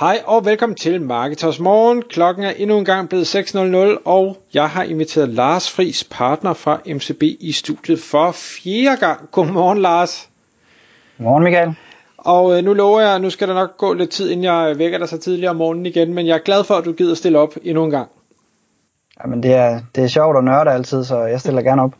Hej og velkommen til Marketers Morgen. Klokken er endnu en gang blevet 6.00, og jeg har inviteret Lars Friis, partner fra MCB, i studiet for fjerde gang. Godmorgen, Lars. Godmorgen, Michael. Og øh, nu lover jeg, nu skal der nok gå lidt tid, inden jeg vækker dig så tidligere om morgenen igen, men jeg er glad for, at du gider stille op endnu en gang. Jamen, det er, det er sjovt at nørde altid, så jeg stiller gerne op.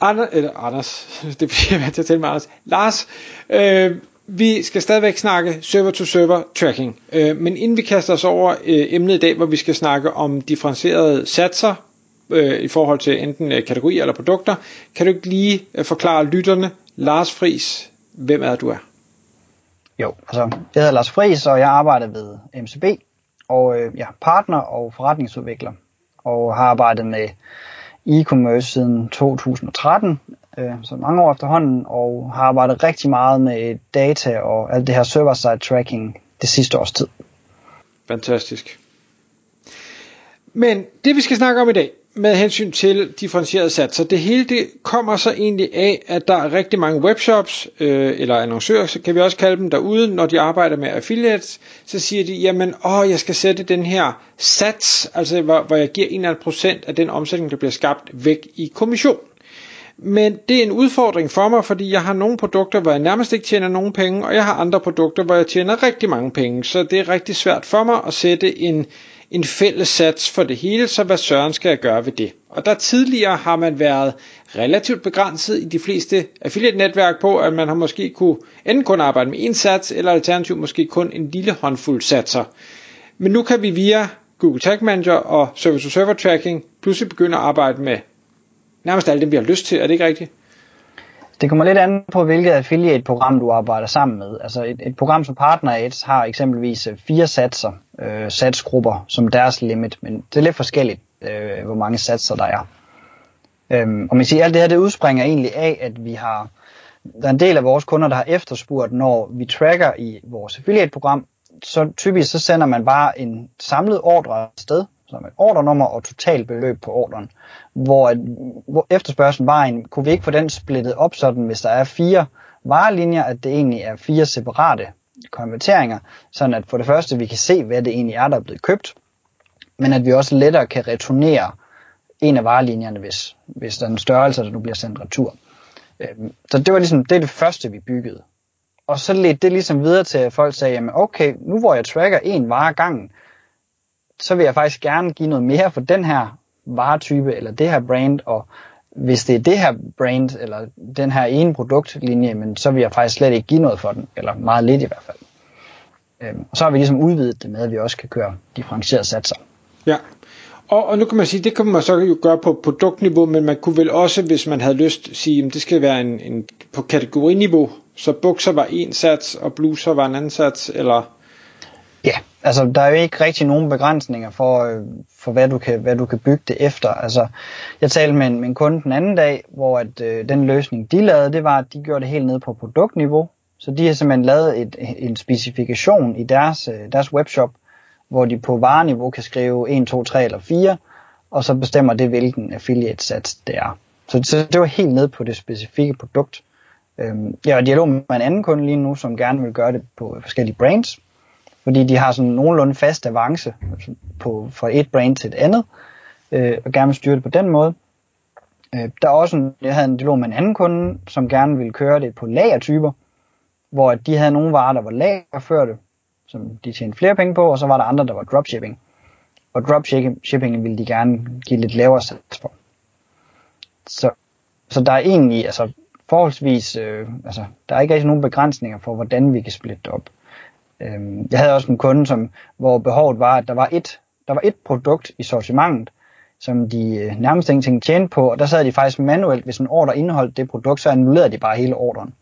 Anders, eller Anders, det bliver jeg til at tælle med Anders. Lars, øh, vi skal stadigvæk snakke server-to-server tracking, øh, men inden vi kaster os over øh, emnet i dag, hvor vi skal snakke om differentierede satser øh, i forhold til enten øh, kategorier eller produkter, kan du ikke lige øh, forklare lytterne, Lars Fris, hvem er du er? Jo, altså jeg hedder Lars Fris, og jeg arbejder ved MCB, og øh, jeg er partner og forretningsudvikler, og har arbejdet med e-commerce siden 2013, øh, så mange år efterhånden, og har arbejdet rigtig meget med data og alt det her server-side tracking det sidste års tid. Fantastisk. Men det vi skal snakke om i dag, med hensyn til differentieret satser, det hele det kommer så egentlig af, at der er rigtig mange webshops, øh, eller annoncører, så kan vi også kalde dem derude, når de arbejder med affiliates, så siger de, jamen, åh, jeg skal sætte den her sats, altså hvor, hvor jeg giver 1% af den omsætning, der bliver skabt væk i kommission. Men det er en udfordring for mig, fordi jeg har nogle produkter, hvor jeg nærmest ikke tjener nogen penge, og jeg har andre produkter, hvor jeg tjener rigtig mange penge. Så det er rigtig svært for mig at sætte en, en fælles sats for det hele, så hvad søren skal jeg gøre ved det? Og der tidligere har man været relativt begrænset i de fleste affiliate-netværk på, at man har måske kunne enten kun arbejde med en sats, eller alternativt måske kun en lille håndfuld satser. Men nu kan vi via Google Tag Manager og Service-to-Server Tracking pludselig begynde at arbejde med nærmest alle dem, vi har lyst til. Er det ikke rigtigt? Det kommer lidt an på, hvilket affiliate-program du arbejder sammen med. Altså et, et program som Partner Ads har eksempelvis øh, fire satser, øh, satsgrupper som deres limit, men det er lidt forskelligt, øh, hvor mange satser der er. Øhm, og man siger, alt det her det udspringer egentlig af, at vi har, der er en del af vores kunder, der har efterspurgt, når vi tracker i vores affiliate-program, så typisk så sender man bare en samlet ordre sted, som et ordernummer og totalbeløb på ordren. Hvor, at, hvor efterspørgselen var en, kunne vi ikke få den splittet op sådan, hvis der er fire varelinjer, at det egentlig er fire separate konverteringer, sådan at for det første vi kan se, hvad det egentlig er, der er blevet købt, men at vi også lettere kan returnere en af varelinjerne, hvis, hvis der er en størrelse, der nu bliver sendt retur. Øhm, så det var ligesom det, er det første, vi byggede. Og så ledte det ligesom videre til, at folk sagde, jamen okay, nu hvor jeg tracker en vare gangen, så vil jeg faktisk gerne give noget mere for den her varetype eller det her brand, og hvis det er det her brand eller den her ene produktlinje, men så vil jeg faktisk slet ikke give noget for den, eller meget lidt i hvert fald. Øhm, og så har vi ligesom udvidet det med, at vi også kan køre differentierede satser. Ja, og, og nu kan man sige, det kan man så jo gøre på produktniveau, men man kunne vel også, hvis man havde lyst, sige, at det skal være en, en på kategoriniveau, så bukser var en sats, og bluser var en anden sats, eller Ja, altså der er jo ikke rigtig nogen begrænsninger for, øh, for hvad, du kan, hvad du kan bygge det efter. Altså, jeg talte med en, med en kunde den anden dag, hvor at, øh, den løsning, de lavede, det var, at de gjorde det helt ned på produktniveau. Så de har simpelthen lavet et, en specifikation i deres, øh, deres webshop, hvor de på vareniveau kan skrive 1, 2, 3 eller 4, og så bestemmer det, hvilken affiliate sats det er. Så, så det var helt ned på det specifikke produkt. Øhm, jeg er i dialog med en anden kunde lige nu, som gerne vil gøre det på forskellige brands, fordi de har sådan nogenlunde fast avance altså på, fra et brand til et andet, øh, og gerne vil styre det på den måde. Øh, der er også en, jeg havde en dialog med en anden kunde, som gerne ville køre det på lagertyper, hvor de havde nogle varer, der var lagerførte, som de tjente flere penge på, og så var der andre, der var dropshipping. Og dropshipping ville de gerne give lidt lavere sats for. Så, så der er egentlig altså, forholdsvis, øh, altså, der er ikke rigtig nogen begrænsninger for, hvordan vi kan splitte det op. Øhm, jeg havde også en kunde, som, hvor behovet var, at der var et, der var et produkt i sortimentet, som de øh, nærmest ingenting tjente på, og der sad de faktisk manuelt, hvis en ordre indeholdt det produkt, så annullerede de bare hele ordren.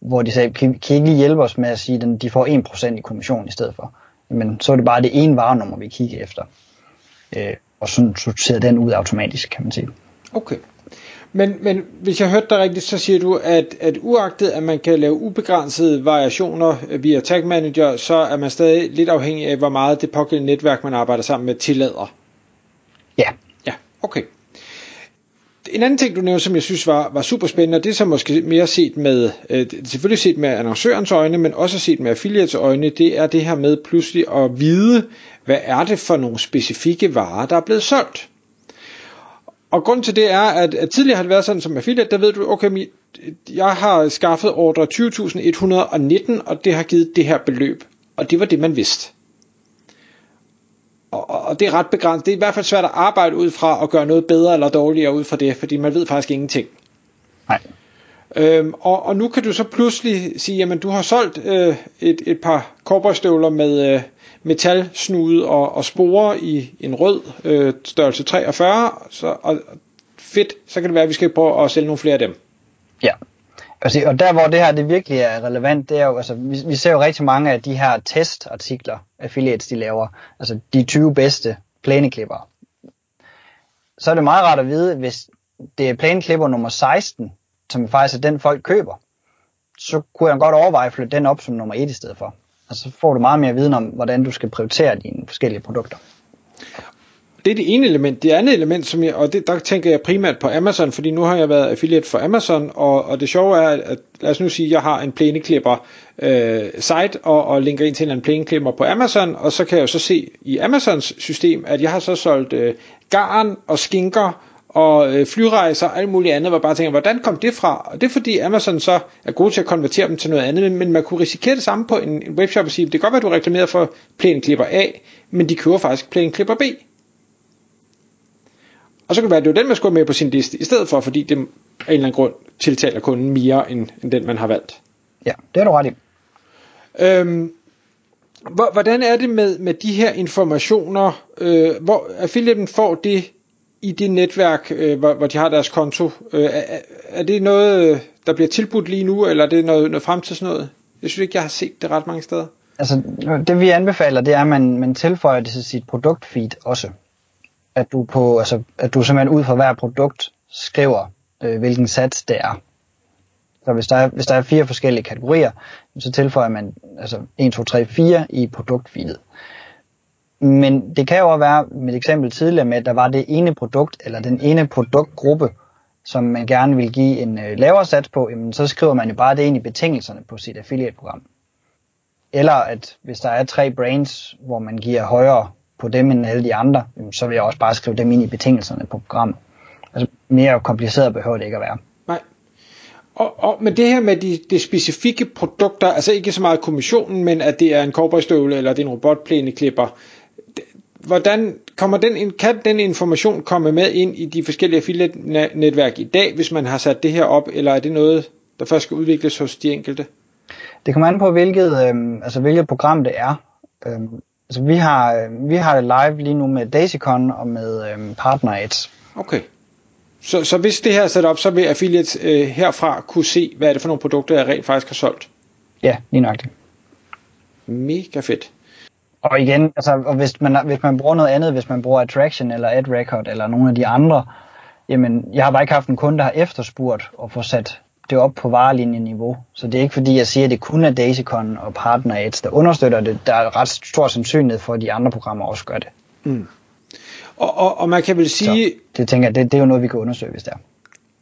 Hvor de sagde, kan, kan I ikke lige hjælpe os med at sige, at de får 1% i kommission i stedet for? Jamen, så er det bare det ene varenummer, vi kigger efter. Øh, og sådan sorterer den ud automatisk, kan man sige. Okay. Men, men hvis jeg hørte dig rigtigt, så siger du, at, at uagtet at man kan lave ubegrænsede variationer via Tag Manager, så er man stadig lidt afhængig af, hvor meget det pågældende netværk, man arbejder sammen med, tillader. Ja. Ja, okay. En anden ting, du nævnte, som jeg synes var, var super spændende, og det er så måske mere set med, øh, selvfølgelig set med annoncørens øjne, men også set med affiliates øjne, det er det her med pludselig at vide, hvad er det for nogle specifikke varer, der er blevet solgt. Og grund til det er, at, at tidligere har det været sådan som affiliate, der ved du, okay, jeg har skaffet ordre 20.119, og det har givet det her beløb. Og det var det, man vidste. Og, og det er ret begrænset. Det er i hvert fald svært at arbejde ud fra og gøre noget bedre eller dårligere ud fra det, fordi man ved faktisk ingenting. Nej. Øhm, og, og nu kan du så pludselig sige, jamen du har solgt øh, et, et par kobberstøvler med øh, metalsnude og, og spore i en rød øh, størrelse 43, så, og fedt, så kan det være, at vi skal prøve at sælge nogle flere af dem. Ja, altså, og der hvor det her det virkelig er relevant, det er jo, altså, vi, vi ser jo rigtig mange af de her testartikler, affiliates de laver, altså de 20 bedste plæneklipper. Så er det meget rart at vide, hvis det er plæneklipper nummer 16, som faktisk er den folk køber, så kunne jeg godt overveje at flytte den op som nummer 1 i stedet for. Og så får du meget mere viden om, hvordan du skal prioritere dine forskellige produkter. Det er det ene element. Det andet element, som jeg, og det, der tænker jeg primært på Amazon, fordi nu har jeg været affiliate for Amazon, og, og det sjove er, at lad os nu sige, at jeg har en plæneklipper øh, site, og, og linker ind til en plæneklipper på Amazon, og så kan jeg jo så se i Amazons system, at jeg har så solgt øh, garn og skinker og øh, flyrejser og alt muligt andet, hvor bare tænker, hvordan kom det fra? Og det er fordi Amazon så er god til at konvertere dem til noget andet, men man kunne risikere det samme på en, en webshop og sige, det kan godt være, du reklamerer for plæneklipper A, men de køber faktisk plæneklipper B. Og så kan det være, at det er den, man skulle med på sin liste, i stedet for, fordi det af en eller anden grund tiltaler kunden mere, end, end den, man har valgt. Ja, det er du ret i. Øhm, hvordan er det med, med de her informationer, øh, hvor affiliaten får det i det netværk, øh, hvor, hvor de har deres konto? Øh, er, er det noget, der bliver tilbudt lige nu, eller er det noget, noget fremtidsnød? Jeg synes ikke, jeg har set det ret mange steder. Altså, det vi anbefaler, det er, at man, man tilføjer det til sit produktfeed også at du, på, altså, at du simpelthen ud fra hver produkt skriver, øh, hvilken sats det er. Så hvis der, er, hvis der er fire forskellige kategorier, så tilføjer man altså 1, 2, 3, 4 i produktfeedet. Men det kan jo også være, med et eksempel tidligere med, at der var det ene produkt, eller den ene produktgruppe, som man gerne vil give en øh, lavere sats på, jamen, så skriver man jo bare det ind i betingelserne på sit affiliate-program. Eller at hvis der er tre brands, hvor man giver højere på dem end alle de andre, så vil jeg også bare skrive dem ind i betingelserne på programmet. Altså mere kompliceret behøver det ikke at være. Nej. Og, og men det her med de, de specifikke produkter, altså ikke så meget kommissionen, men at det er en cowboystøvle eller det er en robotplæneklipper, hvordan kommer den, kan den information komme med ind i de forskellige affiliate-netværk i dag, hvis man har sat det her op, eller er det noget, der først skal udvikles hos de enkelte? Det kommer an på, hvilket, øh, altså, hvilket program det er. Øh, Altså, vi har, øh, vi har det live lige nu med DaisyCon og med øhm, Partner Ads. Okay. Så, så hvis det her er sat op, så vil affiliates øh, herfra kunne se, hvad er det for nogle produkter, jeg rent faktisk har solgt? Ja, lige nøjagtigt. Mega fedt. Og igen, altså, og hvis, man, hvis man bruger noget andet, hvis man bruger Attraction eller AdRecord eller nogle af de andre, jamen, jeg har bare ikke haft en kunde, der har efterspurgt at få sat det op på varelinjeniveau. Så det er ikke fordi, jeg siger, at det kun er DaisyCon og Partner Ads, der understøtter det. Der er ret stor sandsynlighed for, at de andre programmer også gør det. Mm. Og, og, og man kan vel sige... Så det tænker jeg, det, det er jo noget, vi kan undersøge, hvis det er.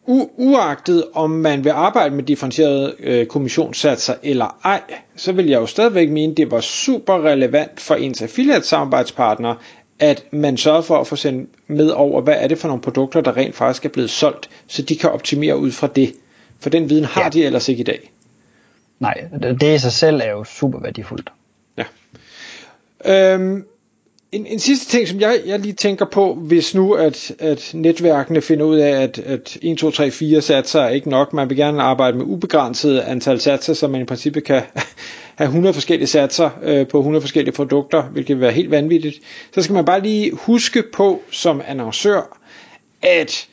U- uagtet om man vil arbejde med differentierede øh, kommissionssatser eller ej, så vil jeg jo stadigvæk mene, det var super relevant for ens affiliate samarbejdspartner, at man sørger for at få sendt med over, hvad er det for nogle produkter, der rent faktisk er blevet solgt, så de kan optimere ud fra det. For den viden har ja. de ellers ikke i dag. Nej, det i sig selv er jo super værdifuldt. Ja. Øhm, en, en sidste ting, som jeg, jeg lige tænker på, hvis nu at, at netværkene finder ud af, at, at 1, 2, 3, 4 satser er ikke nok, man vil gerne arbejde med ubegrænset antal satser, så man i princippet kan have 100 forskellige satser øh, på 100 forskellige produkter, hvilket vil være helt vanvittigt, så skal man bare lige huske på som annoncør, at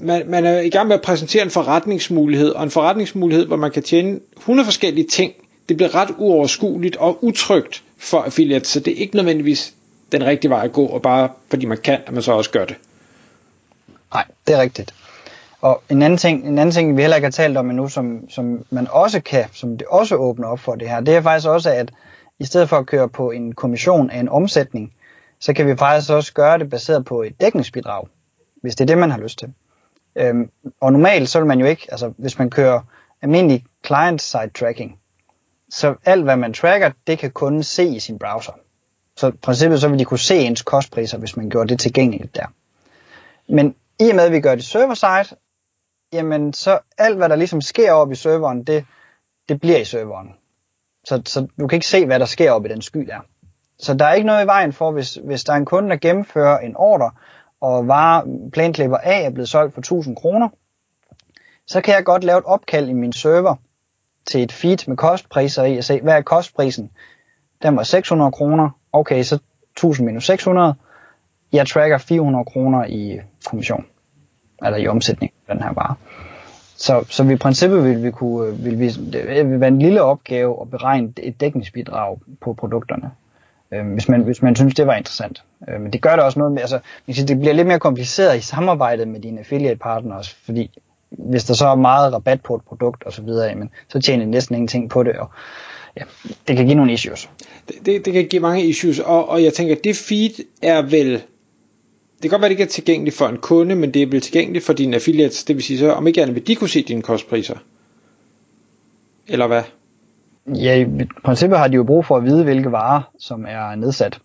man, man er i gang med at præsentere en forretningsmulighed, og en forretningsmulighed, hvor man kan tjene 100 forskellige ting. Det bliver ret uoverskueligt og utrygt for affiliates, så det er ikke nødvendigvis den rigtige vej at gå, og bare fordi man kan, at man så også gør det. Nej, det er rigtigt. Og en anden ting, en anden ting vi heller ikke har talt om endnu, som, som man også kan, som det også åbner op for det her, det er faktisk også, at i stedet for at køre på en kommission af en omsætning, så kan vi faktisk også gøre det baseret på et dækningsbidrag, hvis det er det, man har lyst til. Øhm, og normalt så vil man jo ikke, altså hvis man kører almindelig client-side tracking, så alt hvad man tracker, det kan kunden se i sin browser. Så i princippet så vil de kunne se ens kostpriser, hvis man gjorde det tilgængeligt der. Men i og med at vi gør det server-side, jamen så alt hvad der ligesom sker op i serveren, det, det bliver i serveren. Så, så du kan ikke se, hvad der sker op i den sky der. Så der er ikke noget i vejen for, hvis, hvis der er en kunde, der gennemfører en ordre, og vare planklipper A er blevet solgt for 1000 kroner, så kan jeg godt lave et opkald i min server til et feed med kostpriser i og se, hvad er kostprisen? Den var 600 kroner. Okay, så 1000 minus 600. Jeg tracker 400 kroner i kommission, eller i omsætning den her vare. Så, så vi i princippet vil vi kunne, øh, vil vi, det vil være en lille opgave at beregne et dækningsbidrag på produkterne, øh, hvis, man, hvis man synes, det var interessant. Øh, men det gør det også noget med, altså, det bliver lidt mere kompliceret i samarbejdet med dine affiliate partners, fordi hvis der så er meget rabat på et produkt osv., så, så tjener de næsten ingenting på det, og ja, det kan give nogle issues. Det, det, det kan give mange issues, og, og jeg tænker, det feed er vel det kan godt være, det ikke er tilgængeligt for en kunde, men det er vel tilgængeligt for dine affiliates, det vil sige så, om ikke andet vil de kunne se dine kostpriser? Eller hvad? Ja, i princippet har de jo brug for at vide, hvilke varer, som er nedsat,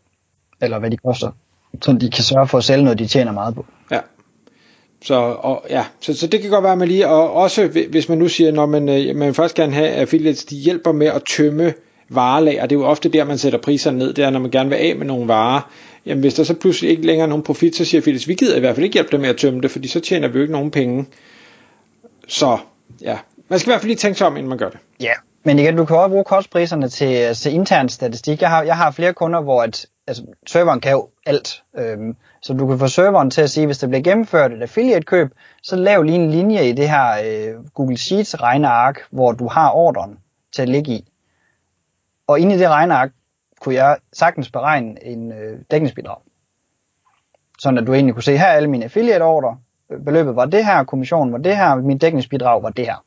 eller hvad de koster, så de kan sørge for at sælge noget, de tjener meget på. Så, og, ja, så, så det kan godt være med lige, og også hvis man nu siger, når man, øh, man vil først gerne have affiliates, de hjælper med at tømme varelager, det er jo ofte der, man sætter priserne ned, det er, når man gerne vil af med nogle varer, jamen hvis der så pludselig ikke længere er nogen profit, så siger affiliates, vi gider i hvert fald ikke hjælpe dem med at tømme det, fordi så tjener vi jo ikke nogen penge. Så ja, man skal i hvert fald lige tænke sig om, inden man gør det. Ja, men igen, du kan også bruge kostpriserne til, til intern statistik. Jeg har, jeg har flere kunder, hvor at, altså, serveren kan jo alt. Øhm, så du kan få serveren til at sige, hvis der bliver gennemført et affiliate-køb, så lav lige en linje i det her øh, Google Sheets regneark, hvor du har ordren til at ligge i. Og inde i det regneark, kunne jeg sagtens beregne en øh, dækningsbidrag. Sådan at du egentlig kunne se, her er alle mine affiliate ordre, øh, beløbet var det her, kommissionen var det her, min dækningsbidrag var det her.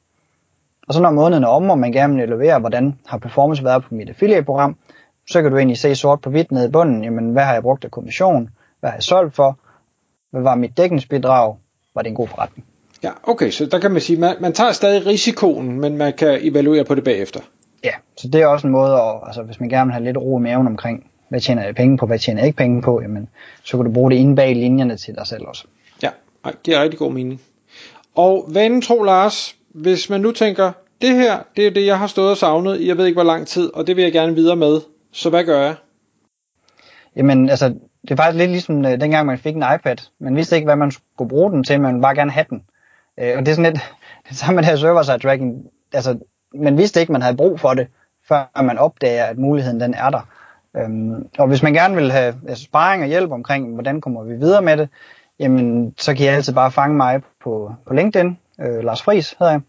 Og så når måneden er om, og man gerne vil levere, hvordan har performance været på mit affiliate-program, så kan du egentlig se sort på hvidt nede i bunden, jamen hvad har jeg brugt af kommission, hvad har jeg solgt for, hvad var mit dækningsbidrag, var det en god forretning. Ja, okay, så der kan man sige, man, man tager stadig risikoen, men man kan evaluere på det bagefter. Ja, så det er også en måde, at, altså hvis man gerne vil have lidt ro i maven omkring, hvad tjener jeg penge på, hvad tjener jeg ikke penge på, jamen, så kan du bruge det inde bag linjerne til dig selv også. Ja, det er rigtig god mening. Og vanen tro, Lars, hvis man nu tænker, det her, det er det, jeg har stået og savnet i jeg ved ikke hvor lang tid, og det vil jeg gerne videre med, så hvad gør jeg? Jamen, altså, det er faktisk lidt ligesom øh, dengang man fik en iPad. Man vidste ikke, hvad man skulle bruge den til, men man ville bare gerne have den. Øh, og det er sådan lidt, det samme med det her server-side tracking. Altså, man vidste ikke, man havde brug for det, før man opdager, at muligheden den er der. Øhm, og hvis man gerne vil have altså, sparring og hjælp omkring, hvordan kommer vi videre med det, jamen, så kan I altid bare fange mig på, på LinkedIn. Øh, Lars Friis hedder jeg.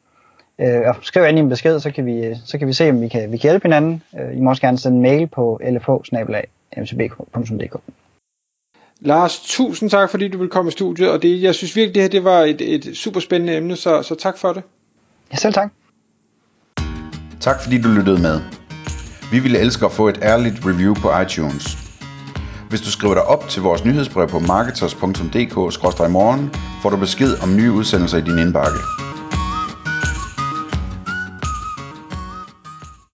Øh, og skriv ind i en besked, så kan vi, så kan vi se, om vi kan, vi kan hjælpe hinanden. Øh, I må også gerne sende en mail på lfh Lars, tusind tak, fordi du vil komme i studiet, og det, jeg synes virkelig, det her det var et, et super spændende emne, så, så tak for det. Ja, selv tak. Tak fordi du lyttede med. Vi ville elske at få et ærligt review på iTunes. Hvis du skriver dig op til vores nyhedsbrev på marketers.dk-morgen, får du besked om nye udsendelser i din indbakke.